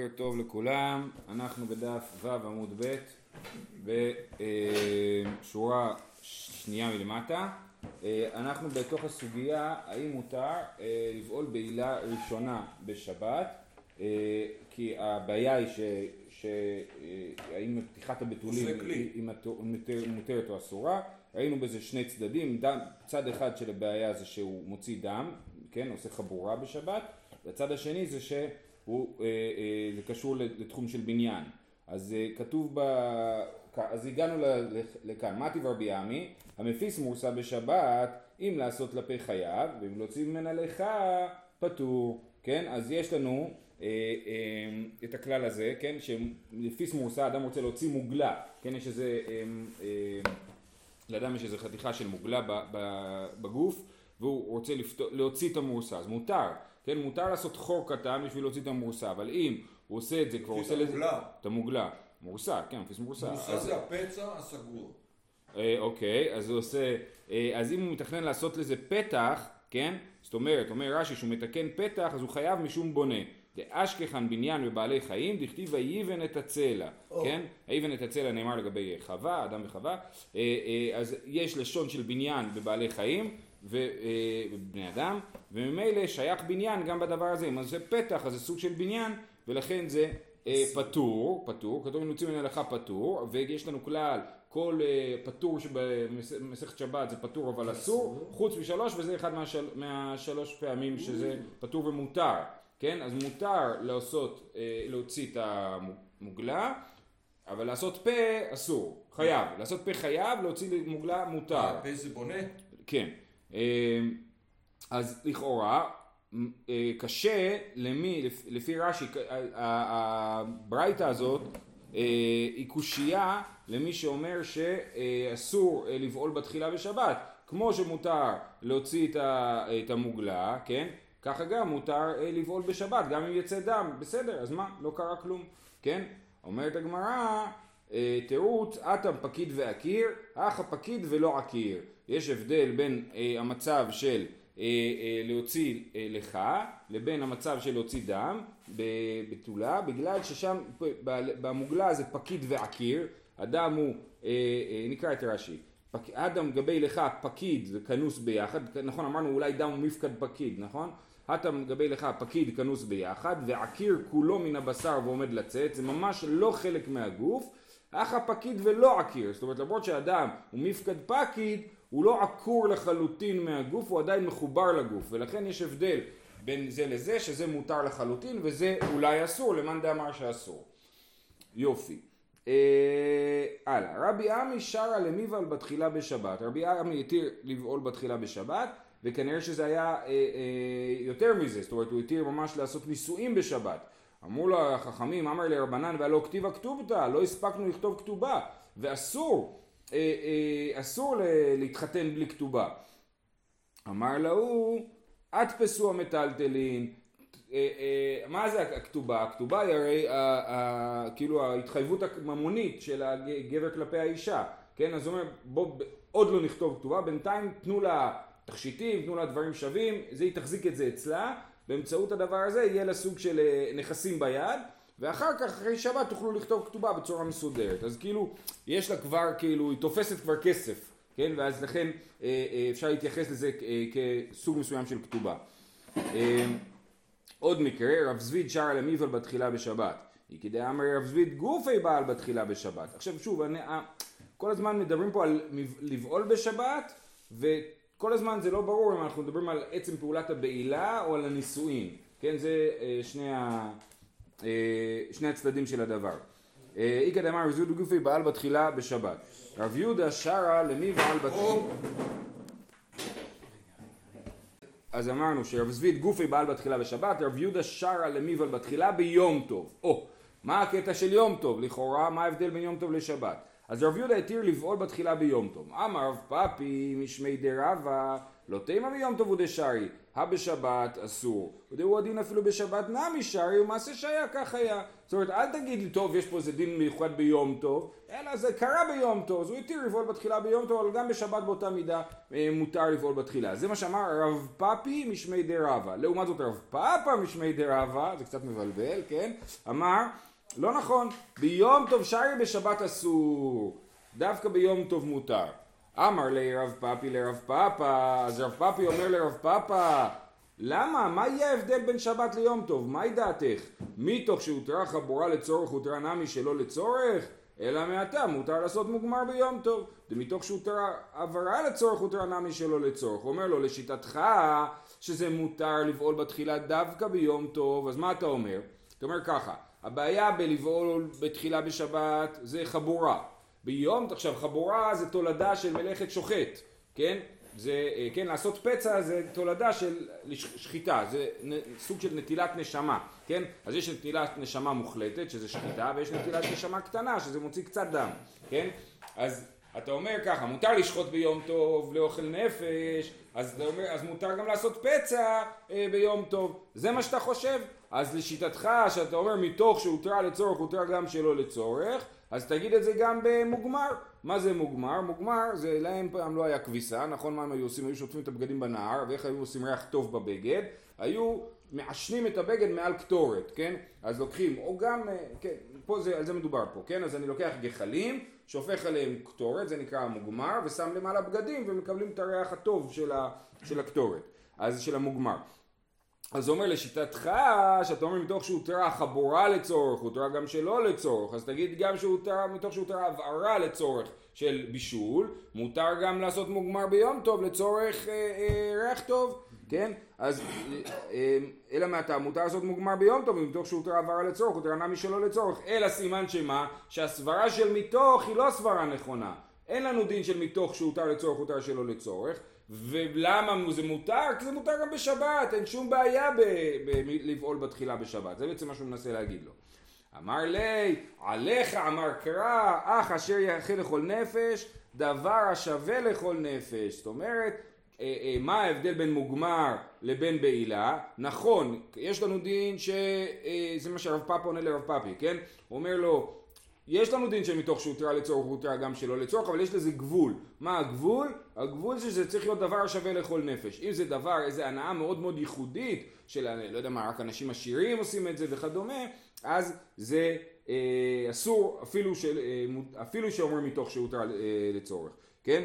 בוקר טוב לכולם, אנחנו בדף ו' עמוד ב' בשורה שנייה מלמטה. אה, אנחנו בתוך הסוגיה האם מותר אה, לבעול בעילה ראשונה בשבת? אה, כי הבעיה היא שהאם פתיחת הבתולים היא מותרת או אסורה. ראינו בזה שני צדדים, צד אחד של הבעיה זה שהוא מוציא דם, כן, עושה חבורה בשבת והצד השני זה ש... הוא, אה, אה, זה קשור לתחום של בניין. אז אה, כתוב ב... אז הגענו לכאן, מתי ורבי עמי, המפיס מורסה בשבת, אם לעשות לפה חייב, ואם להוציא ממנה לך, פטור, כן? אז יש לנו אה, אה, את הכלל הזה, כן? שמפיס מורסה, אדם רוצה להוציא מוגלה, כן? יש איזה, אה, אה, לאדם יש איזה חתיכה של מוגלה בגוף, והוא רוצה לפתור, להוציא את המורסה, אז מותר. כן, מותר לעשות חור קטן בשביל להוציא את המורסה, אבל אם הוא עושה את זה, כבר עושה לזה... את המוגלה. מורסה, כן, מפיס מורסה. מורסה זה הפצע הסגור. אה, אוקיי, אז הוא עושה... אה, אז אם הוא מתכנן לעשות לזה פתח, כן? זאת אומרת, אומר רש"י שהוא מתקן פתח, אז הוא חייב משום בונה. דאשכחן בניין בבעלי חיים, דכתיב ויבן את הצלע, כן? ויבן את הצלע נאמר לגבי חווה, אדם וחווה. אה, אז יש לשון של בניין בבעלי חיים, ובני אה, אדם, וממילא שייך בניין גם בדבר הזה, אם זה פתח אז זה סוג של בניין, ולכן זה אה, פטור, פטור, כתוב אם יוצאים מן ההלכה פטור, ויש לנו כלל, כל אה, פטור שבמסכת שבת זה פטור אבל אסור, חוץ משלוש, וזה אחד מהשל, מהשלוש פעמים שזה פטור ומותר, כן? אז מותר לעשות, להוציא את המוגלה, אבל לעשות פה אסור, חייב, לעשות פה חייב, להוציא מוגלה מותר. פה זה בונה? כן. אמ, אז לכאורה אה, קשה למי, לפי רש"י, הברייתא הזאת אה, היא קושייה למי שאומר שאסור אה, לבעול בתחילה בשבת. כמו שמותר להוציא את המוגלה, כן? ככה גם מותר לבעול בשבת, גם אם יצא דם, בסדר, אז מה? לא קרה כלום, כן? אומרת הגמרא, תירוץ, אטם פקיד ועקיר, אך הפקיד ולא עקיר. יש הבדל בין אה, המצב של אה, אה, להוציא אה, לך לבין המצב של להוציא דם בבתולה בגלל ששם במוגלה זה פקיד ועקיר הדם הוא אה, אה, נקרא את רש"י אדם גבי לך פקיד וכנוס ביחד נכון אמרנו אולי דם הוא מפקד פקיד נכון? הטם גבי לך פקיד כנוס ביחד ועקיר כולו מן הבשר ועומד לצאת זה ממש לא חלק מהגוף אך הפקיד ולא עקיר זאת אומרת למרות שאדם הוא מפקד פקיד הוא לא עקור לחלוטין מהגוף, הוא עדיין מחובר לגוף, ולכן יש הבדל בין זה לזה, שזה מותר לחלוטין וזה אולי אסור, למאן דאמר שאסור. יופי. אה, הלאה, רבי עמי שרה למיבל בתחילה בשבת, רבי עמי התיר לבעול בתחילה בשבת, וכנראה שזה היה אה, אה, יותר מזה, זאת אומרת הוא התיר ממש לעשות נישואים בשבת. אמרו לו החכמים, אמר לרבנן והלא כתיבה כתובתא, לא הספקנו לכתוב כתובה, ואסור אסור להתחתן בלי כתובה. אמר להוא, הדפסו המטלטלין, אה, מה זה הכתובה? הכתובה היא הרי כאילו ההתחייבות הממונית של הגבר כלפי האישה, כן? אז הוא אומר בוא עוד לא נכתוב כתובה, בינתיים תנו לה תכשיטים, תנו לה דברים שווים, זה היא תחזיק את זה אצלה, באמצעות הדבר הזה יהיה לה סוג של נכסים ביד ואחר כך אחרי שבת תוכלו לכתוב כתובה בצורה מסודרת. אז כאילו, יש לה כבר, כאילו, היא תופסת כבר כסף, כן? ואז לכן אה, אה, אפשר להתייחס לזה אה, כסוג מסוים של כתובה. עוד מקרה, רב זביד שר על המיבל בתחילה בשבת. היא כדי אמר רב זביד גופי בעל בתחילה בשבת. עכשיו שוב, אני, כל הזמן מדברים פה על לבעול בשבת, וכל הזמן זה לא ברור אם אנחנו מדברים על עצם פעולת הבעילה או על הנישואין. כן, זה שני ה... אה, שני הצדדים של הדבר. אה, איכא דאמר רב יהודה גופי בעל בתחילה בשבת. רב יהודה שרה למי בעל בתחילה? אז אמרנו שרב זביד גופי בעל בתחילה בשבת, רב יהודה שרה למיבל בתחילה ביום טוב. או, מה הקטע של יום טוב? לכאורה, מה ההבדל בין יום טוב לשבת? אז רב יהודה התיר לבעול בתחילה ביום טוב. אמר רב פאפי משמי דרבה לא תימא ביום טוב ודשארי, הבשבת אסור. ודהו הדין אפילו בשבת נמי שרי, ומעשה שהיה כך היה. זאת אומרת, אל תגיד לי, טוב, יש פה איזה דין מיוחד ביום טוב, אלא זה קרה ביום טוב, אז הוא התיר לפעול בתחילה ביום טוב, אבל גם בשבת באותה מידה אה, מותר לפעול בתחילה. זה מה שאמר רב פאפי משמי די רבא. לעומת זאת רב פאפה משמי די רבא, זה קצת מבלבל, כן? אמר, לא נכון, ביום טוב שרי בשבת אסור, דווקא ביום טוב מותר. אמר לי רב פאפי לרב פאפה, אז רב פאפי אומר לרב פאפה, למה? מה יהיה ההבדל בין שבת ליום טוב? מהי דעתך? מתוך שהותרה חבורה לצורך הותרה נמי שלא לצורך? אלא מעתה מותר לעשות מוגמר ביום טוב. ומתוך שהותרה עברה לצורך הותרה נמי שלא לצורך. הוא אומר לו לשיטתך שזה מותר לבעול בתחילה דווקא ביום טוב, אז מה אתה אומר? אתה אומר ככה, הבעיה בלבעול בתחילה בשבת זה חבורה. ביום, עכשיו חבורה זה תולדה של מלאכת שוחט, כן? זה, אה, כן, לעשות פצע זה תולדה של שחיטה, זה סוג של נטילת נשמה, כן? אז יש נטילת נשמה מוחלטת, שזה שחיטה, ויש נטילת נשמה קטנה, שזה מוציא קצת דם, כן? אז אתה אומר ככה, מותר לשחוט ביום טוב לאוכל נפש, אז, אומר, אז מותר גם לעשות פצע אה, ביום טוב, זה מה שאתה חושב? אז לשיטתך, שאתה אומר מתוך שהותרה לצורך, הותרה גם שלא לצורך, אז תגיד את זה גם במוגמר. מה זה מוגמר? מוגמר זה להם פעם לא היה כביסה, נכון מה הם היו עושים? היו שוטפים את הבגדים בנהר, ואיך היו עושים ריח טוב בבגד? היו מעשנים את הבגד מעל קטורת, כן? אז לוקחים, או גם, אה, כן, פה זה, על זה מדובר פה, כן? אז אני לוקח גחלים, שופך עליהם קטורת, זה נקרא המוגמר, ושם למעלה בגדים ומקבלים את הריח הטוב של, ה, של הקטורת, אז של המוגמר. אז אומר לשיטתך, שאתה אומר מתוך שהותרה חבורה לצורך, הותרה גם שלא לצורך, אז תגיד גם שהותרה, מתוך שהותרה הבערה לצורך של בישול, מותר גם לעשות מוגמר ביום טוב לצורך אה, אה, ריח טוב, כן? אז אה, אה, אלא מעתה מותר לעשות מוגמר ביום טוב, ומתוך שהותרה הבערה לצורך, הותרה נמי שלא לצורך, אלא סימן שמה? שהסברה של מתוך היא לא סברה נכונה. אין לנו דין של מתוך שהותר לצורך, הותר שלא לצורך. ולמה זה מותר? כי זה מותר גם בשבת, אין שום בעיה לבעול בתחילה בשבת, זה בעצם מה שהוא מנסה להגיד לו. אמר לי, עליך אמר קרא, אך אשר יאכל לכל נפש, דבר השווה לכל נפש. זאת אומרת, מה ההבדל בין מוגמר לבין בעילה? נכון, יש לנו דין שזה אה, מה שהרב פאפה עונה לרב פאפי, כן? הוא אומר לו, יש לנו דין שמתוך שהותרה לצורך הותרה גם שלא לצורך, אבל יש לזה גבול. מה הגבול? הגבול זה שזה צריך להיות דבר שווה לכל נפש. אם זה דבר, איזה הנאה מאוד מאוד ייחודית, של לא יודע מה, רק אנשים עשירים עושים את זה וכדומה, אז זה אה, אסור אפילו, של, אה, אפילו שאומר מתוך שהותרה אה, לצורך, כן?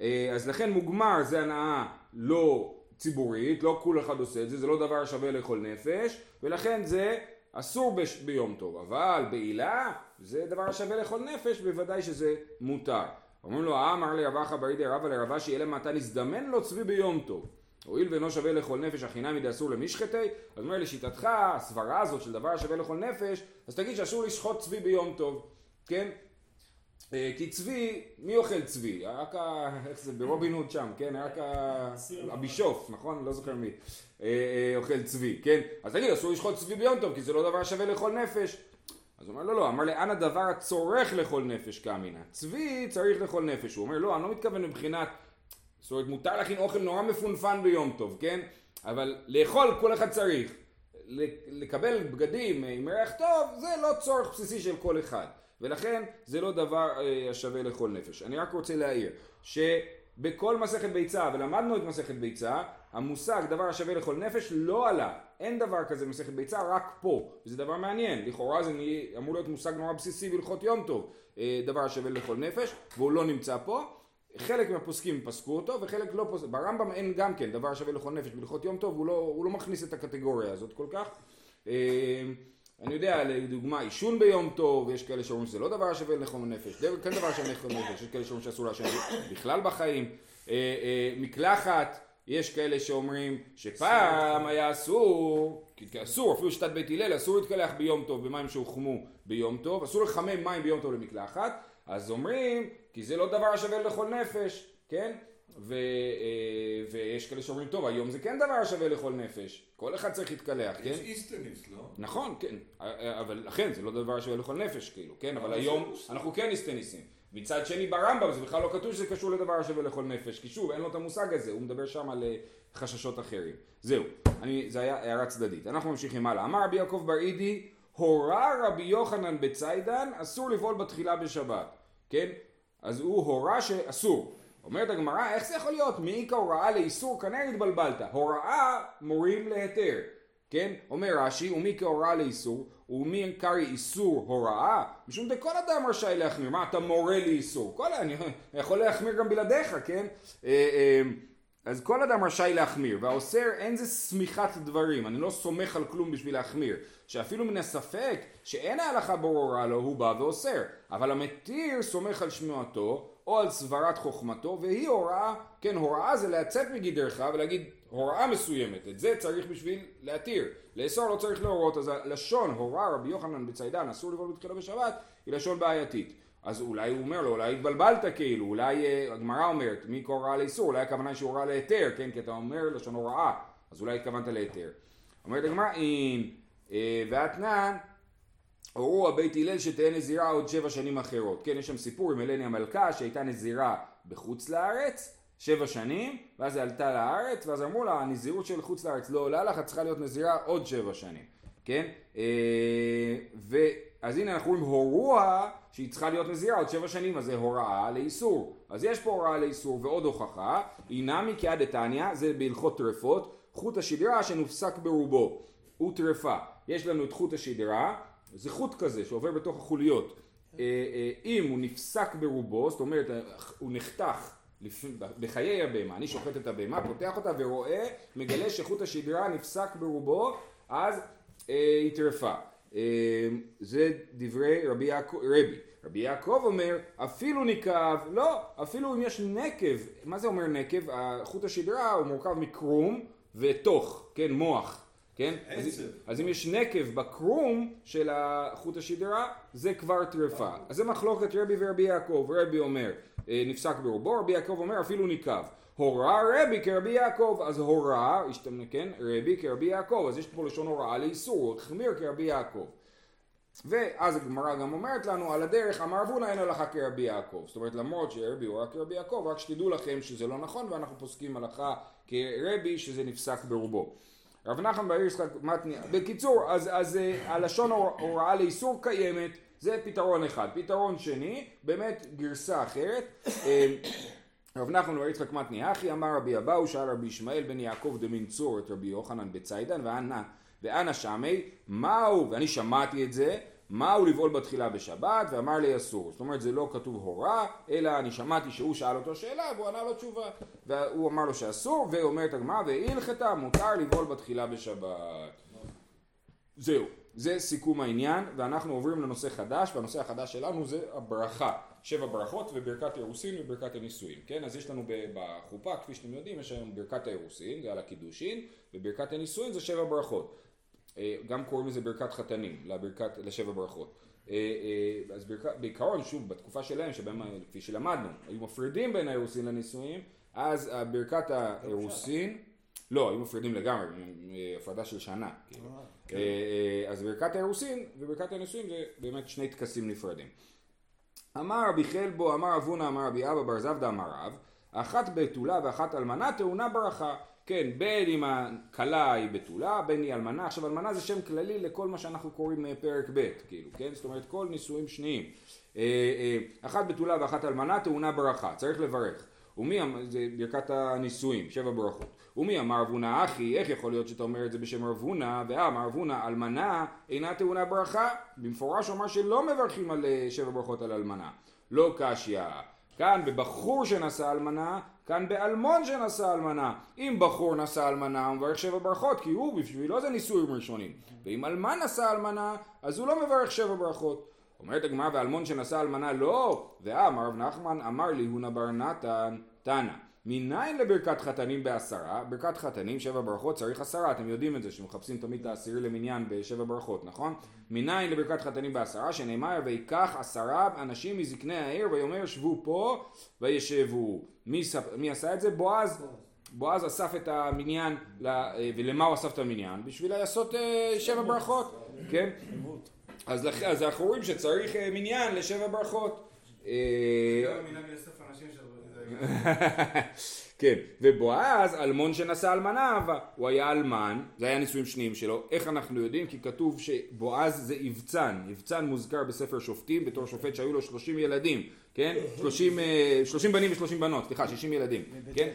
אה, אז לכן מוגמר זה הנאה לא ציבורית, לא כל אחד עושה את זה, זה לא דבר שווה לכל נפש, ולכן זה אסור בש, ביום טוב, אבל בעילה זה דבר שווה לכל נפש, בוודאי שזה מותר. אומרים לו, אה, אמר לרבחה ברידי רבא לרבה שיהיה להם מתן הזדמן לו צבי ביום טוב. הואיל ואינו שווה לכל נפש החינם ידי אסור למשחטי, אז אומר לשיטתך, הסברה הזאת של דבר שווה לכל נפש, אז תגיד שאסור לשחוט צבי ביום טוב, כן? אה, כי צבי, מי אוכל צבי? רק ה... איך זה? ברובין הוד שם, כן? רק ה... הבישוף, נכון? לא זוכר מי. אה, אה, אוכל צבי, כן? אז תגיד, אסור לשחוט צבי ביום טוב, כי זה לא דבר שווה לכל נפש. אז הוא אומר, לא, לא, אמר לאן הדבר הצורך לכל נפש כאמינא? צבי צריך לכל נפש. הוא אומר, לא, אני לא מתכוון מבחינת, זאת אומרת, מותר להכין אוכל נורא מפונפן ביום טוב, כן? אבל לאכול כל אחד צריך. לקבל בגדים עם ריח טוב, זה לא צורך בסיסי של כל אחד. ולכן זה לא דבר אה, השווה לכל נפש. אני רק רוצה להעיר, שבכל מסכת ביצה, ולמדנו את מסכת ביצה, המושג דבר השווה לכל נפש לא עלה. אין דבר כזה במסכת ביצה, רק פה. וזה דבר מעניין. לכאורה זה אמור להיות מושג נורא בסיסי בהלכות יום טוב, אה, דבר השווה לכל נפש, והוא לא נמצא פה. חלק מהפוסקים פסקו אותו וחלק לא פוסק, ברמב"ם אין גם כן דבר שווה לכל נפש בהלכות יום טוב, הוא לא, הוא לא מכניס את הקטגוריה הזאת כל כך. אה, אני יודע, לדוגמה, עישון ביום טוב, יש כאלה שאומרים שזה לא דבר שווה לכל נפש, כן דבר שווה לכל נפש, יש כאלה שאומרים שאסור לעשן בכלל בחיים, אה, מקלחת, יש כאלה שאומרים שפעם היה אסור, אסור, אפילו שיטת בית הלל, אסור להתקלח ביום טוב במים שהוחמו ביום טוב, אסור לחמם מים ביום טוב למקלחת, אז אומרים, כי זה לא דבר השווה לכל נפש, כן? ו, אה, ויש כאלה שאומרים, טוב, היום זה כן דבר שווה לכל נפש, כל אחד צריך להתקלח, כן? יש איסטניס, לא? נכון, כן, אבל לכן זה לא דבר שווה לכל נפש, כאילו, כן? אבל היום אנחנו כן איסטניסים. מצד שני ברמב"ם זה בכלל לא כתוב שזה קשור לדבר השווה לכל נפש, כי שוב אין לו את המושג הזה, הוא מדבר שם על אה, חששות אחרים. זהו, אני, זה היה הערה צדדית. אנחנו ממשיכים הלאה. אמר רבי יעקב בר אידי, הורה רבי יוחנן בציידן, אסור לבעול בתחילה בשבת. כן? אז הוא הורה שאסור. אומרת הגמרא, איך זה יכול להיות? מאיכא הוראה לאיסור, כנראה התבלבלת. הוראה מורים להיתר. כן? אומר רש"י, ומי כהוראה לאיסור, ומי קרעי איסור הוראה, משום דכל אדם רשאי להחמיר. מה, אתה מורה לאיסור? כל אני יכול להחמיר גם בלעדיך, כן? אה, אה, אז כל אדם רשאי להחמיר, והאוסר אין זה סמיכת דברים, אני לא סומך על כלום בשביל להחמיר, שאפילו מן הספק שאין ההלכה ברורה לו, הוא בא ואוסר, אבל המתיר סומך על שמועתו, או על סברת חוכמתו, והיא הוראה, כן, הוראה זה לצאת מגדרך ולהגיד הוראה מסוימת, את זה צריך בשביל להתיר, לאסור לא צריך להורות, אז הלשון הוראה רבי יוחנן בציידן אסור לבוא בתחילה בשבת, היא לשון בעייתית. אז אולי הוא אומר לו, אולי התבלבלת כאילו, אולי אה, הגמרא אומרת, מי קורא להיסור, אולי הכוונה היא שהוראה להיתר, כן, כי אתה אומר לשון הוראה, אז אולי התכוונת להיתר. אומרת הגמרא, אם אה, ואתנן, הורו הבית הלל שתהיה נזירה עוד שבע שנים אחרות. כן, יש שם סיפור עם אלני המלכה שהייתה נזירה בחוץ לארץ, שבע שנים, ואז היא עלתה לארץ, ואז אמרו לה, הנזירות של חוץ לארץ לא עולה לך, את צריכה להיות נזירה עוד שבע שנים, כן? ו... אז הנה אנחנו רואים הורוע שהיא צריכה להיות נזירה עוד שבע שנים, אז זה הוראה לאיסור. אז יש פה הוראה לאיסור ועוד הוכחה, אינמי כעד דתניא, זה בהלכות טרפות, חוט השדרה שנופסק ברובו, הוא טרפה. יש לנו את חוט השדרה, זה חוט כזה שעובר בתוך החוליות. אה, אה, אם הוא נפסק ברובו, זאת אומרת הוא נחתך בחיי הבהמה, אני שוחט את הבהמה, פותח אותה ורואה, מגלה שחוט השדרה נפסק ברובו, אז אה, היא טרפה. זה דברי רבי יעקב, רבי. רבי יעקב אומר, אפילו נקב, לא, אפילו אם יש נקב, מה זה אומר נקב? חוט השדרה הוא מורכב מקרום ותוך, כן, מוח, כן? אז, אז אם יש נקב בקרום של חוט השדרה, זה כבר טרפה. אז זה מחלוקת רבי ורבי יעקב, רבי אומר, אה, נפסק ברובו, רבי יעקב אומר, אפילו נקב. הורה רבי כרבי יעקב, אז הורה, כן, רבי כרבי יעקב, אז יש פה לשון הוראה לאיסור, הוא החמיר כרבי יעקב. ואז הגמרא גם אומרת לנו, על הדרך אמר אבונה אין הלכה כרבי יעקב. זאת אומרת, למרות שרבי הוא רק כרבי יעקב, רק שתדעו לכם שזה לא נכון, ואנחנו פוסקים הלכה כרבי שזה נפסק ברובו. רב נחמן בעיר יצחק מתניה, בקיצור, אז, אז אה, הלשון הוראה לאיסור קיימת, זה פתרון אחד. פתרון שני, באמת גרסה אחרת. אה, רב נחמן בר יצחק מתני אחי אמר רבי אבאו שאל רבי ישמעאל בן יעקב דמין צור את רבי יוחנן בציידן ואנה ואנה שמי מהו ואני שמעתי את זה מהו לבעול בתחילה בשבת ואמר לי אסור זאת אומרת זה לא כתוב הורה אלא אני שמעתי שהוא שאל אותו שאלה והוא ענה לו תשובה והוא אמר לו שאסור ואומרת הגמרא והלכתה מותר לבעול בתחילה בשבת זהו זה סיכום העניין ואנחנו עוברים לנושא חדש והנושא החדש שלנו זה הברכה שבע ברכות וברכת אירוסין וברכת הנישואין, כן? אז יש לנו בחופה, כפי שאתם יודעים, יש היום ברכת האירוסין, זה על הקידושין, וברכת הנישואין זה שבע ברכות. אה, גם קוראים לזה ברכת חתנים, לברכת, לשבע ברכות. אה, אה, אז ברכ... בעיקרון, שוב, בתקופה שלהם, שבהם, כפי שלמדנו, היו מפרידים בין האירוסין לנישואין, אז ברכת האירוסין, לא, היו מפרידים לגמרי, הפרדה של שנה. כאילו. כן. אז ברכת האירוסין וברכת הנישואין זה באמת שני טקסים נפרדים. אמר רבי חלבו, אמר אבונה, אמר רבי אבא בר זבדה, אמר רב, אחת בתולה ואחת אלמנה טעונה ברכה. כן, בין אם הכלה היא בתולה, בין היא אלמנה. עכשיו אלמנה זה שם כללי לכל מה שאנחנו קוראים אה, פרק ב', כאילו, כן? זאת אומרת כל נישואים שניים. אה, אה, אחת בתולה ואחת אלמנה טעונה ברכה, צריך לברך. ומי, אמ- זה ברכת הנישואים, שבע ברכות. ומי אמר אבונה אחי, איך יכול להיות שאתה אומר את זה בשם רבונה, ואמר אבונה אלמנה אינה טעונה ברכה? במפורש הוא אמר שלא מברכים על שבע ברכות על אלמנה. לא קשיא. כאן בבחור שנשא אלמנה, כאן באלמון שנשא אלמנה. אם בחור נשא אלמנה הוא מברך שבע ברכות, כי הוא בשבילו זה נישואים ראשונים. ואם אלמן נשא אלמנה, אז הוא לא מברך שבע ברכות. אומרת הגמרא ואלמון שנשא אלמנה לא, ואמר רב נחמן אמר לי הונה בר נתן תנא מניין לברכת חתנים בעשרה? ברכת חתנים, שבע ברכות, צריך עשרה, אתם יודעים את זה, שמחפשים תמיד את העשירי למניין בשבע ברכות, נכון? מניין לברכת חתנים בעשרה, שנאמר ויקח עשרה אנשים מזקני העיר ויאמר שבו פה וישבו. מי, מי עשה את זה? בועז. בועז אסף את המניין, ולמה הוא אסף את המניין? בשביל לעשות אה, שבע ברכות, כן? אז, אנחנו רואים שצריך אה, מניין לשבע ברכות. אה, גם המנהג לאסוף אנשים של... כן, ובועז, אלמון שנשא אלמנה אהבה, הוא היה אלמן, זה היה נישואים שניים שלו, איך אנחנו יודעים? כי כתוב שבועז זה אבצן, אבצן מוזכר בספר שופטים בתור שופט שהיו לו 30 ילדים, כן? 30, אה, 30 בנים ו-30 בנות, סליחה, 60 ילדים, כן?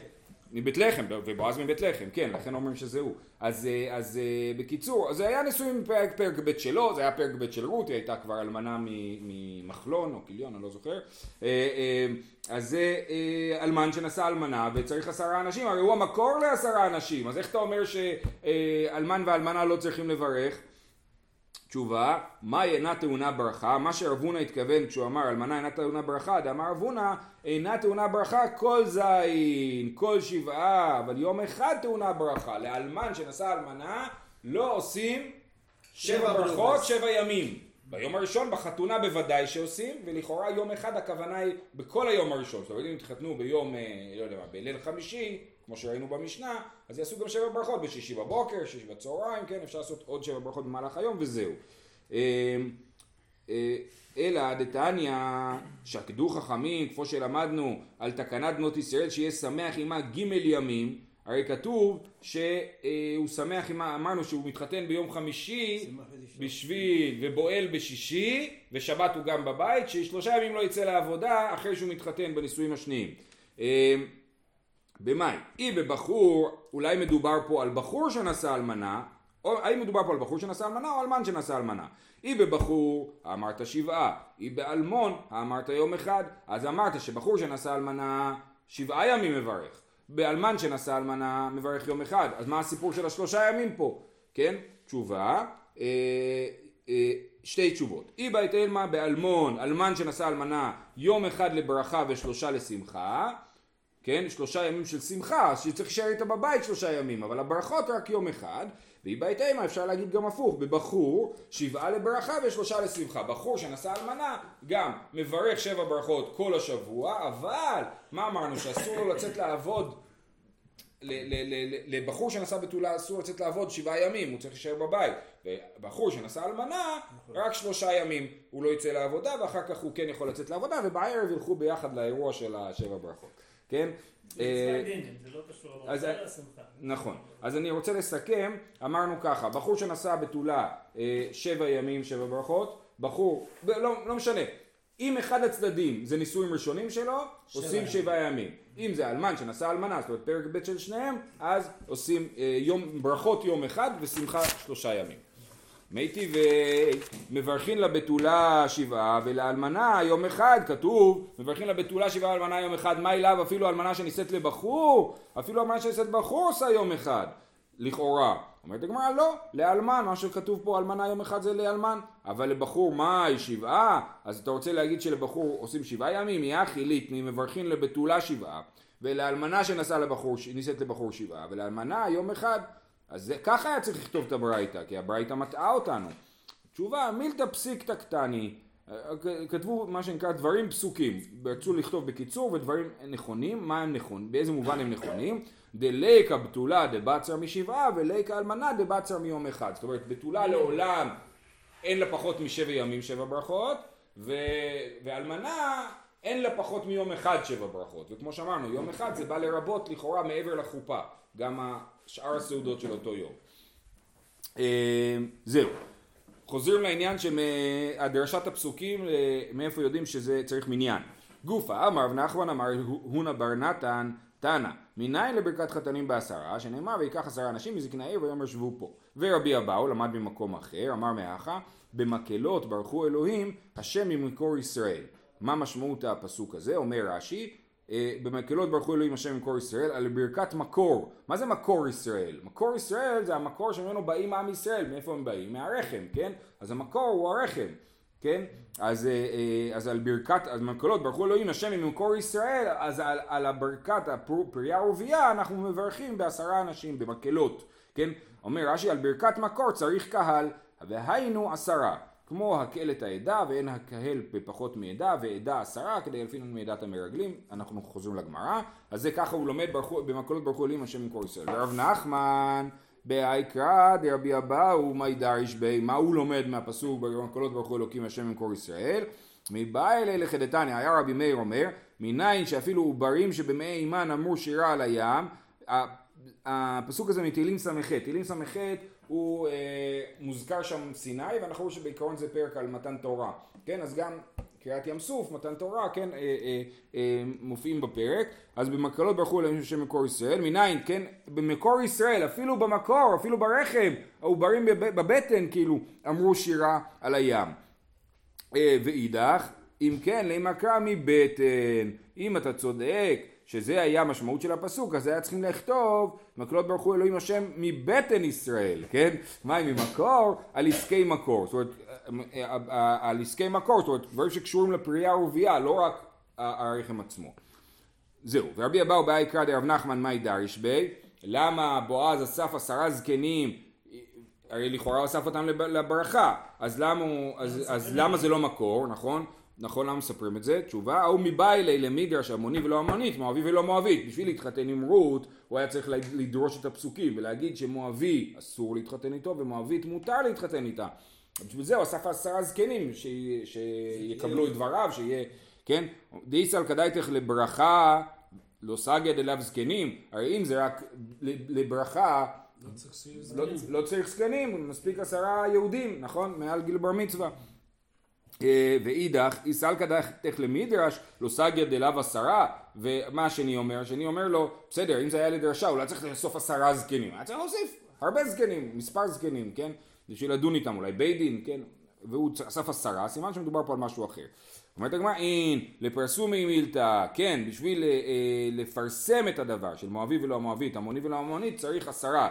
מבית לחם, ובועז מבית לחם, כן, לכן אומרים שזה הוא. אז, אה, אז אה, בקיצור, זה היה נישואים בפרק פרק ב' שלו, זה היה פרק ב' של רות, היא הייתה כבר אלמנה ממחלון או כיליון, אני לא זוכר. אה, אז זה אלמן שנשא אלמנה וצריך עשרה אנשים, הרי הוא המקור לעשרה אנשים, אז איך אתה אומר שאלמן ואלמנה לא צריכים לברך? תשובה, מה אינה טעונה ברכה? מה שרב הונא התכוון כשהוא אמר אלמנה אינה טעונה ברכה, דאמר רב הונא אינה טעונה ברכה כל זין, כל שבעה, אבל יום אחד טעונה ברכה. לאלמן שנשא אלמנה לא עושים שבע ברכות. שבע ימים. ביום הראשון בחתונה בוודאי שעושים, ולכאורה יום אחד הכוונה היא בכל היום הראשון. זאת אומרת אם תתחתנו ביום, אה, לא יודע מה, בליל חמישי, כמו שראינו במשנה, אז יעשו גם שבע ברכות בשישי בבוקר, שישי בצהריים, כן, אפשר לעשות עוד שבע ברכות במהלך היום וזהו. אה, אה, אלא דתניא שקדו חכמים, כמו שלמדנו על תקנת בנות ישראל, שיהיה שמח עמה ג' ימים, הרי כתוב שהוא שמח עמה, אמרנו שהוא מתחתן ביום חמישי בשביל ובועל בשישי, ושבת הוא גם בבית, ששלושה ימים לא יצא לעבודה אחרי שהוא מתחתן בנישואים השניים. במאי, אי בבחור, אולי מדובר פה על בחור שנשא אלמנה, או האם מדובר פה על בחור שנשא אלמנה או אלמן שנשא אלמנה? אי בבחור, אמרת שבעה, אי באלמון, אמרת יום אחד, אז אמרת שבחור שנשא אלמנה, שבעה ימים מברך. באלמן שנשא אלמנה, מברך יום אחד. אז מה הסיפור של השלושה ימים פה? כן? תשובה, אה, אה, שתי תשובות. אי בית אלמה באלמון, אלמן שנשא אלמנה, יום אחד לברכה ושלושה לשמחה. כן? שלושה ימים של שמחה, אז שצריך להישאר איתה בבית שלושה ימים, אבל הברכות רק יום אחד, והיא בית אימה אפשר להגיד גם הפוך, בבחור שבעה לברכה ושלושה לשמחה. בחור שנשא אלמנה גם מברך שבע ברכות כל השבוע, אבל מה אמרנו שאסור לו לצאת לעבוד לבחור שנשא בתולה אסור לצאת לעבוד שבעה ימים, הוא צריך להישאר בבית. ובחור שנשא אלמנה, רק שלושה ימים הוא לא יצא לעבודה, ואחר כך הוא כן יכול לצאת לעבודה, ובערב ילכו ביחד לאירוע של השבע ברכות. כן? זה אה, לא קשור אז- שמחה. נכון. אז אני רוצה לסכם, אמרנו ככה, בחור שנשא בתולה אה, שבע ימים, שבע ברכות, בחור, לא, לא משנה, אם אחד הצדדים זה נישואים ראשונים שלו, עושים ימים. שבעה ימים. אם זה אלמן שנשא אלמנה, זאת אומרת פרק ב' של שניהם, אז עושים אה, יום, ברכות יום אחד ושמחה שלושה ימים. מתי ומברכים לבתולה שבעה ולאלמנה יום אחד כתוב מברכים לבתולה שבעה ולאלמנה יום אחד מה אליו? אפילו אלמנה שנישאת לבחור אפילו אלמנה שנישאת לבחור עושה יום אחד לכאורה. אומרת הגמרא לא לאלמן מה שכתוב פה אלמנה יום אחד זה לאלמן. אבל לבחור מאי שבעה? אז אתה רוצה להגיד שלבחור עושים שבעה ימים? יחי ליטני מברכים לבתולה שבעה ולאלמנה שנשאה לבחור לבחור שבעה ולאלמנה יום אחד אז זה, ככה היה צריך לכתוב את הברייתא, כי הברייתא מטעה אותנו. תשובה, מילתא פסיקתא קטני, כ- כתבו מה שנקרא דברים פסוקים, רצו לכתוב בקיצור ודברים נכונים, מה הם נכונים, באיזה מובן הם נכונים? דליקה בתולה דבצר משבעה וליקה אלמנה דבצר מיום אחד. זאת אומרת, בתולה לעולם אין לה פחות משבע ימים שבע ברכות, ו... ואלמנה אין לה פחות מיום אחד שבע ברכות. וכמו שאמרנו, יום אחד זה בא לרבות לכאורה מעבר לחופה, גם שאר הסעודות של אותו יום. אה, זהו. חוזרים לעניין שהדרשת הפסוקים, אה, מאיפה יודעים שזה צריך מניין. גופה, אמר רב נחמן אמר הונה בר נתן תנא, מניין לברכת חתנים בעשרה, שנאמר ויקח עשרה אנשים מזקני העיר ויאמר שבו פה. ורבי אבאו למד במקום אחר, אמר מאחה, במקהלות ברכו אלוהים, השם ממקור ישראל. מה משמעות הפסוק הזה? אומר רש"י, אה, במקהלות ברכו אלוהים השם ממקור ישראל על ברכת מקור. מה זה מקור ישראל? מקור ישראל זה המקור שממנו באים עם ישראל. מאיפה הם באים? מהרחם, כן? אז המקור הוא הרחם, כן? אז, אה, אה, אז על ברכת, אז במקהלות ברכו אלוהים השם ממקור ישראל, אז על, על הברכת הפריה ורבייה אנחנו מברכים בעשרה אנשים במקהלות, כן? אומר רש"י על ברכת מקור צריך קהל, והיינו עשרה. כמו הקהל את העדה ואין הקהל בפחות מעדה ועדה עשרה כדי לפינן מעדת המרגלים. אנחנו חוזרים לגמרא. אז זה ככה הוא לומד במקולות ברכו אלוהים השם ממקור ישראל. ורב נחמן בהאיקרא דרבי אבאו מי דריש בי? מה הוא לומד מהפסוק במקולות ברכו אלוקים השם ממקור ישראל? מבא אלי לחדתניא, היה רבי מאיר אומר, מניין שאפילו עוברים שבמאי אימן אמרו שירה על הים, הפסוק הזה מתהילים ס"ח, תהילים ס"ח הוא אה, מוזכר שם סיני ואנחנו רואים שבעיקרון זה פרק על מתן תורה, כן אז גם קריאת ים סוף, מתן תורה, כן, אה, אה, אה, מופיעים בפרק, אז במקלות ברכו אלוהים של מקור ישראל, מניין, כן, במקור ישראל, אפילו במקור, אפילו ברחם, העוברים בב- בבטן, כאילו, אמרו שירה על הים. אה, ואידך, אם כן, קרא מבטן, אם אתה צודק שזה היה המשמעות של הפסוק, אז היה צריכים לכתוב, מקלות ברכו אלוהים השם מבטן ישראל, כן? מה אם ממקור? על עסקי מקור, זאת אומרת, אה, על עסקי מקור, זאת אומרת, דברים שקשורים לפרייה ורבייה, לא רק הרחם עצמו. זהו, ורבי אבאו באי קרא דרב נחמן מאי דריש בי, למה בועז אסף עשרה זקנים, הרי לכאורה הוא אסף אותם לב- לברכה, אז למה, הוא, אז, אז למה זה לא מקור, נכון? נכון, למה מספרים את זה? תשובה, ההוא מבא אלי למדרש המוני ולא המונית, מואבי ולא מואבית. בשביל להתחתן עם רות, הוא היה צריך לדרוש את הפסוקים ולהגיד שמואבי אסור להתחתן איתו ומואבית מותר להתחתן איתה. בשביל זה הוא אסף עשרה זקנים ש... שיקבלו את דבריו, שיהיה, כן? דאיסל כדאיתך לברכה, לא סגיה דלאו זקנים, הרי אם זה רק לברכה, לא לא. לא צריך זקנים, מספיק עשרה יהודים, נכון? מעל גיל בר מצווה. אה, ואידך, איסלקא דחתך למדרש, לא סגיה דלאו עשרה, ומה השני אומר? השני אומר לו, בסדר, אם זה היה לדרשה, אולי צריך לאסוף עשרה זקנים. היה צריך להוסיף הרבה זקנים, מספר זקנים, כן? בשביל לדון איתם, אולי בית דין, כן? והוא אסף עשרה, סימן שמדובר פה על משהו אחר. אומרת הגמרא, אין, לפרסומי מילתא, כן, בשביל אה, אה, לפרסם את הדבר של מואבי ולא המואבית, המוני ולא המונית, צריך עשרה.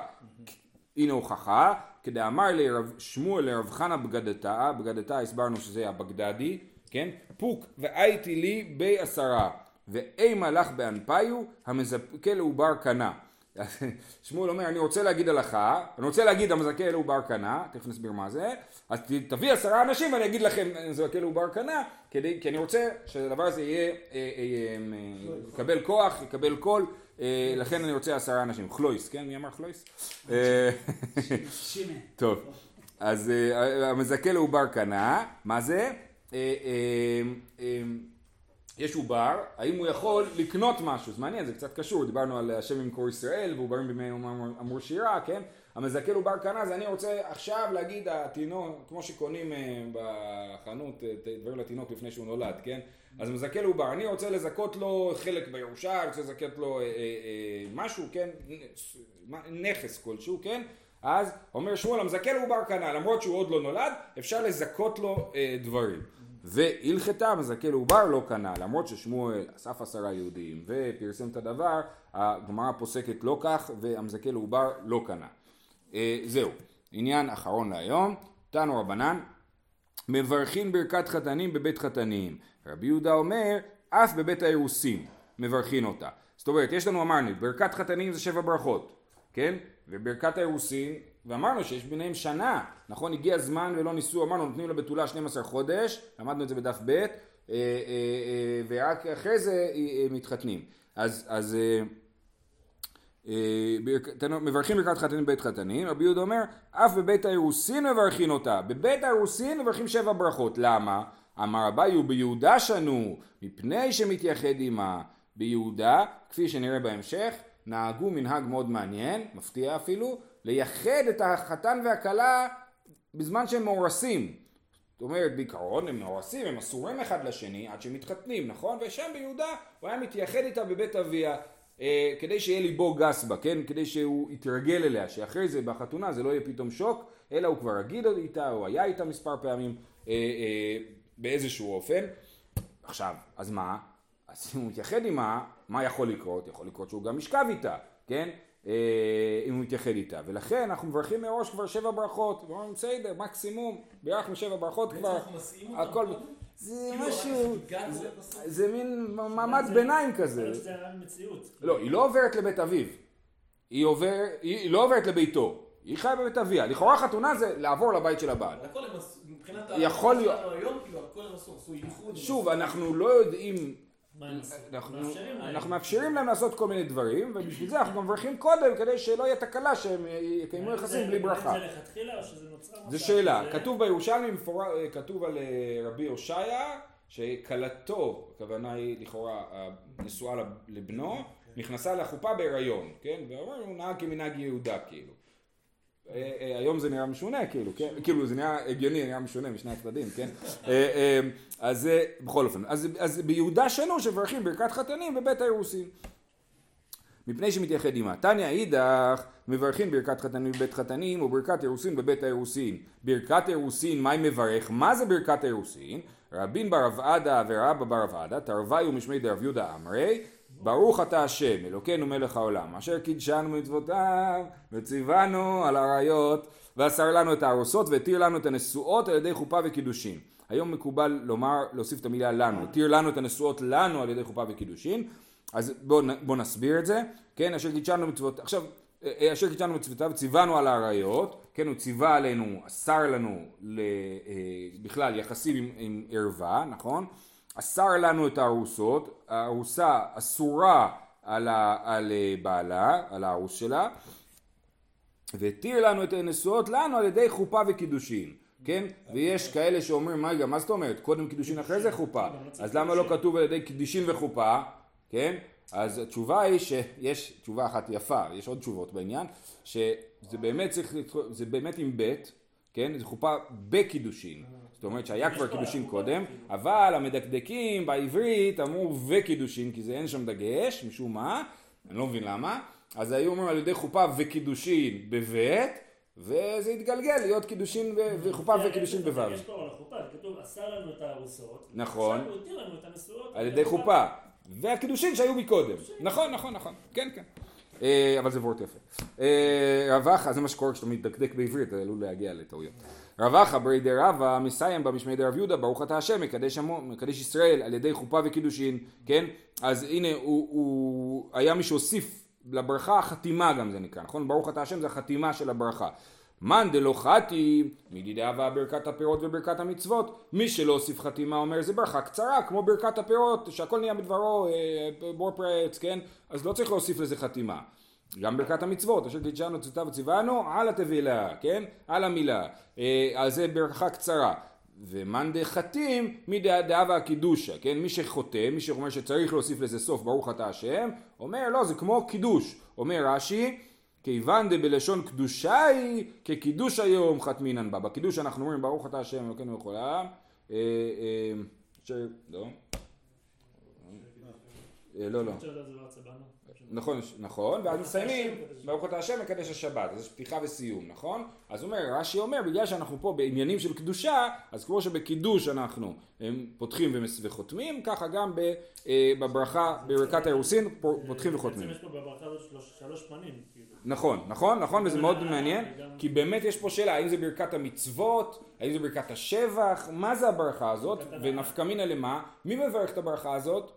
הנה הוכחה, כדאמר לרב שמואל לרב חנה בגדתה, בגדתה הסברנו שזה הבגדדי, כן? פוק והייתי לי בי עשרה, ואימה לך באנפיו, המזכה לעובר קנה. שמואל אומר, אני רוצה להגיד הלכה, אני רוצה להגיד המזכה לעובר קנה, תכף נסביר מה זה, אז תביא עשרה אנשים ואני אגיד לכם המזכה לעובר קנה, כי אני רוצה שהדבר הזה יהיה, אה, אה, אה, יקבל כוח, יקבל קול, לכן אני רוצה עשרה אנשים. חלויס, כן? מי אמר חלויס? אה. טוב, אז אה, המזכה לעובר קנה, מה זה? אה, אה, אה, יש עובר, האם הוא יכול לקנות משהו? זה מעניין, זה קצת קשור, דיברנו על השם ממקור ישראל, ועוברים בימי אמור שירה, כן? המזכה לעובר קנה זה אני רוצה עכשיו להגיד התינוק, כמו שקונים אה, בחנות אה, דברים לתינוק לפני שהוא נולד, כן? אז מזכה לעובר, אני רוצה לזכות לו חלק בירושה, אני רוצה לזכות לו אה, אה, אה, משהו, כן? נכס כלשהו, כן? אז אומר שמואל המזכה לעובר קנה, למרות שהוא עוד לא נולד, אפשר לזכות לו דברים. והלכתה המזכה לעובר לא קנה, למרות ששמואל אסף עשרה יהודים ופרסם את הדבר, הגמרא פוסקת לא כך והמזכה לעובר לא קנה. זהו, עניין אחרון להיום, תנו רבנן, מברכים ברכת חתנים בבית חתנים. רבי יהודה אומר, אף בבית האירוסין מברכין אותה. זאת אומרת, יש לנו, אמרנו, ברכת חתנים זה שבע ברכות, כן? וברכת האירוסין, ואמרנו שיש ביניהם שנה, נכון? הגיע הזמן ולא ניסו, אמרנו, נותנים לבתולה 12 חודש, למדנו את זה בדף ב', אה, אה, אה, ורק אחרי זה מתחתנים. אז, אז אה, אה, ברכ- תנו- מברכים ברכת חתנים בבית חתנים, רבי יהודה אומר, אף בבית האירוסין מברכים אותה. בבית האירוסין מברכים שבע ברכות. למה? אמר אביי וביהודה שנו, מפני שמתייחד עמה. ביהודה, כפי שנראה בהמשך, נהגו מנהג מאוד מעניין, מפתיע אפילו, לייחד את החתן והכלה בזמן שהם מאורסים. זאת אומרת, בעיקרון הם מאורסים, הם אסורים אחד לשני עד שהם מתחתנים, נכון? ושם ביהודה הוא היה מתייחד איתה בבית אביה. אה, כדי שיהיה ליבו גס בה, כן? כדי שהוא יתרגל אליה, שאחרי זה בחתונה זה לא יהיה פתאום שוק, אלא הוא כבר רגיל איתה, הוא היה איתה מספר פעמים אה, אה, באיזשהו אופן. עכשיו, אז מה? אז אם הוא מתייחד עימה, מה יכול לקרות? יכול לקרות שהוא גם ישכב איתה, כן? אה, אם הוא מתייחד איתה. ולכן אנחנו מברכים מראש כבר שבע ברכות. ואומרים, בסדר, מקסימום, בירכנו שבע ברכות כבר. הכל... זה כאילו, משהו... זה-. זה מין מעמד זה- ביניים כזה. היה מציאות. לא, היא לא עוברת לבית אביו. היא, עובר, היא, היא לא עוברת לביתו. היא חיה בבית אביה. לכאורה חתונה זה לעבור לבית של הבעל. הכל הם עשו, מבחינת יכול להיות- כאילו. שוב, אנחנו לא יודעים? אנחנו, מאפשרים להם. אנחנו מאפשרים להם לעשות כל מיני דברים, ובשביל זה אנחנו גם מברכים קודם, כדי שלא יהיה תקלה שהם יקיימו יחסים בלי ברכה. זה לכתחילה או שזה נוצר מצב זו שאלה, כתוב בירושלמי, כתוב על אה, רבי הושעיה, שכלתו, הכוונה היא לכאורה נשואה לבנו, נכנסה לחופה בהיריון, כן? ואומר הוא נהג כמנהג יהודה כאילו. אה, אה, היום זה נראה משונה כאילו, כן? כאילו זה נראה הגיוני, נראה משונה משני הצדדים, כן? אה, אז בכל אופן, אז, אז ביהודה שנו שמברכים ברכת חתנים בבית האירוסין. מפני שמתייחד עמה. תניא אידך מברכים ברכת חתנים בבית חתנים וברכת אירוסין בבית האירוסין. ברכת אירוסין, מה היא מברך? מה זה ברכת אירוסין? רבין ברב עדה ורבא ברב עדה, תרוויו משמי דרב יהודה אמרי, ברוך אתה השם, אלוקינו מלך העולם, אשר קידשנו מצוותיו, וציוונו על עריות, ואסר לנו את הארוסות, והתיר לנו את הנשואות על ידי חופה וקידושין. היום מקובל לומר, להוסיף את המילה לנו, התיר לנו את הנשואות לנו על ידי חופה וקידושין, אז בואו בוא נסביר את זה, כן, אשר קידשנו מצוותיו, עכשיו, אה, אשר קידשנו מצוותיו, ציוונו על העריות, כן, הוא ציווה עלינו, אסר לנו ל, אה, בכלל יחסים עם, עם ערווה, נכון? אסר לנו את הארוסות, הארוסה אסורה על, ה, על אה, בעלה, על הארוס שלה, והתיר לנו את הנשואות לנו על ידי חופה וקידושין, כן? ויש כאלה שאומרים, רגע, מה זאת אומרת? קודם קידושין אחרי זה חופה. אז למה לא כתוב על ידי קידושין וחופה, כן? אז התשובה היא שיש תשובה אחת יפה, יש עוד תשובות בעניין, שזה באמת צריך, זה באמת עם ב', כן? זה חופה בקידושין. זאת אומרת שהיה כבר קידושין קודם, אבל המדקדקים בעברית אמרו וקידושין, כי זה אין שם דגש, משום מה, אני לא מבין למה, אז היו אומרים על ידי חופה וקידושין בבית, וזה התגלגל להיות קידושין וחופה וקידושין בו'. יש פה על החופה, כתוב אסר לנו את הארוסות, נכון, עכשיו הוא התיר לנו את הנשואות, על ידי חופה, והקידושין שהיו מקודם, נכון נכון נכון, כן כן. אה, אבל זה וורט יפה. אה, רבחה, זה מה שקורה כשאתה מתדקדק בעברית, זה עלול להגיע לטעויות. רבחה ברי די רבא מסיים במשמי די רב יהודה ברוך אתה השם מקדש, עמו, מקדש ישראל על ידי חופה וקידושין כן? אז הנה הוא, הוא היה מי שהוסיף לברכה חתימה גם זה נקרא נכון? ברוך אתה השם זה החתימה של הברכה. מאן דלא חתי מדידי אהבה ברכת הפירות וברכת המצוות. מי שלא הוסיף חתימה אומר זה ברכה קצרה כמו ברכת הפירות שהכל נהיה בדברו אה, בור פרץ כן? אז לא צריך להוסיף לזה חתימה גם ברכת המצוות, אשר קידשנו צאתה וציוונו על התבילה, כן? על המילה. אה, אז זה ברכה קצרה. ומאן דחתים מדאבה הקידושה, כן? מי שחותם, מי שאומר שצריך להוסיף לזה סוף ברוך אתה השם, אומר לא זה כמו קידוש. אומר רש"י כיוון דבלשון קדושה היא כקידוש היום חתמינן בה. בקידוש אנחנו אומרים ברוך אתה השם אלוקינו וכל העם. אה, אה, לא. לא לא. נכון, נכון, ואז מסיימים, ברוך אתה השם מקדש השבת, אז יש פתיחה וסיום, נכון? אז אומר, רש"י אומר, בגלל שאנחנו פה בעניינים של קדושה, אז כמו שבקידוש אנחנו פותחים וחותמים, ככה גם אה, בברכה, בברכת האירוסין, פותחים וחותמים. בעצם יש פה בברכה הזאת שלוש פנים. כאילו. נכון, נכון, נכון, וזה מאוד מעניין, כי באמת יש פה שאלה, האם זה ברכת המצוות, האם זה ברכת השבח, מה זה הברכה הזאת, ונפקא מינא למה, מי מברך את הברכה הזאת?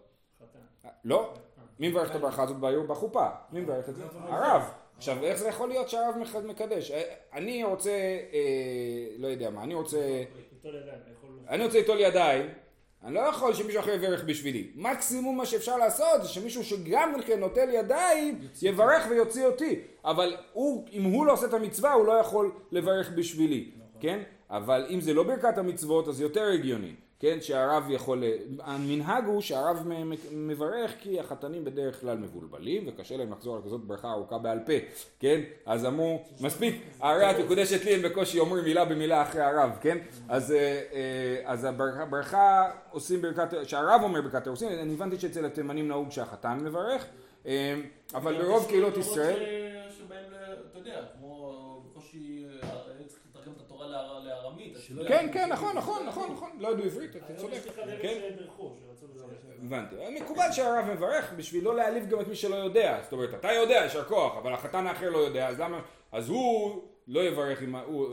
לא. מי מברך את הברכה הזאת בחופה? מי מברך את זה? הרב. עכשיו איך זה יכול להיות שהרב מקדש? אה, אני רוצה, אה, לא יודע מה, אני רוצה, אני רוצה ליטול ידיים, אני לא יכול שמישהו אחר יברך בשבילי. מקסימום מה שאפשר לעשות זה שמישהו שגם כן נוטל ידיים יברך ויוציא אותי. אבל הוא, אם הוא לא עושה את המצווה הוא לא יכול לברך בשבילי, כן? אבל אם זה לא ברכת המצוות אז יותר הגיוני. כן, שהרב יכול, המנהג הוא שהרב מברך כי החתנים בדרך כלל מבולבלים וקשה להם לחזור על כזאת ברכה ארוכה בעל פה, כן, אז אמרו, מספיק, הרי את מקודשת לי, הם בקושי אומרים מילה במילה אחרי הרב, כן, אז, אה, אה, אז הברכה עושים ברכת, שהרב אומר ברכת אירוסין, אני הבנתי שאצל התימנים נהוג שהחתן מברך, אה, אבל ברוב קהילות ישראל... שבהם, אתה יודע, כמו בקושי. כן, כן, נכון, נכון, נכון, נכון, לא ידעו עברית, אתה צודק. כן? הבנתי. מקובל שהרב מברך בשביל לא להעליב גם את מי שלא יודע. זאת אומרת, אתה יודע, יישר כוח, אבל החתן האחר לא יודע, אז למה... אז הוא לא יברך,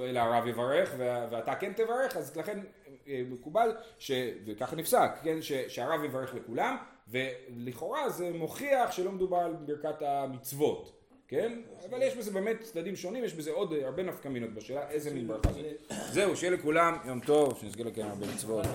אלא הרב יברך, ואתה כן תברך, אז לכן אה, מקובל, וככה נפסק, כן, שהרב יברך לכולם, ולכאורה זה מוכיח שלא מדובר על ברכת המצוות. כן? אבל יש בזה באמת צדדים שונים, יש בזה עוד הרבה נפקא מינות בשאלה איזה מין ברכה זה. זהו, שיהיה לכולם יום טוב, שנזכה לקיים הרבה מצוות.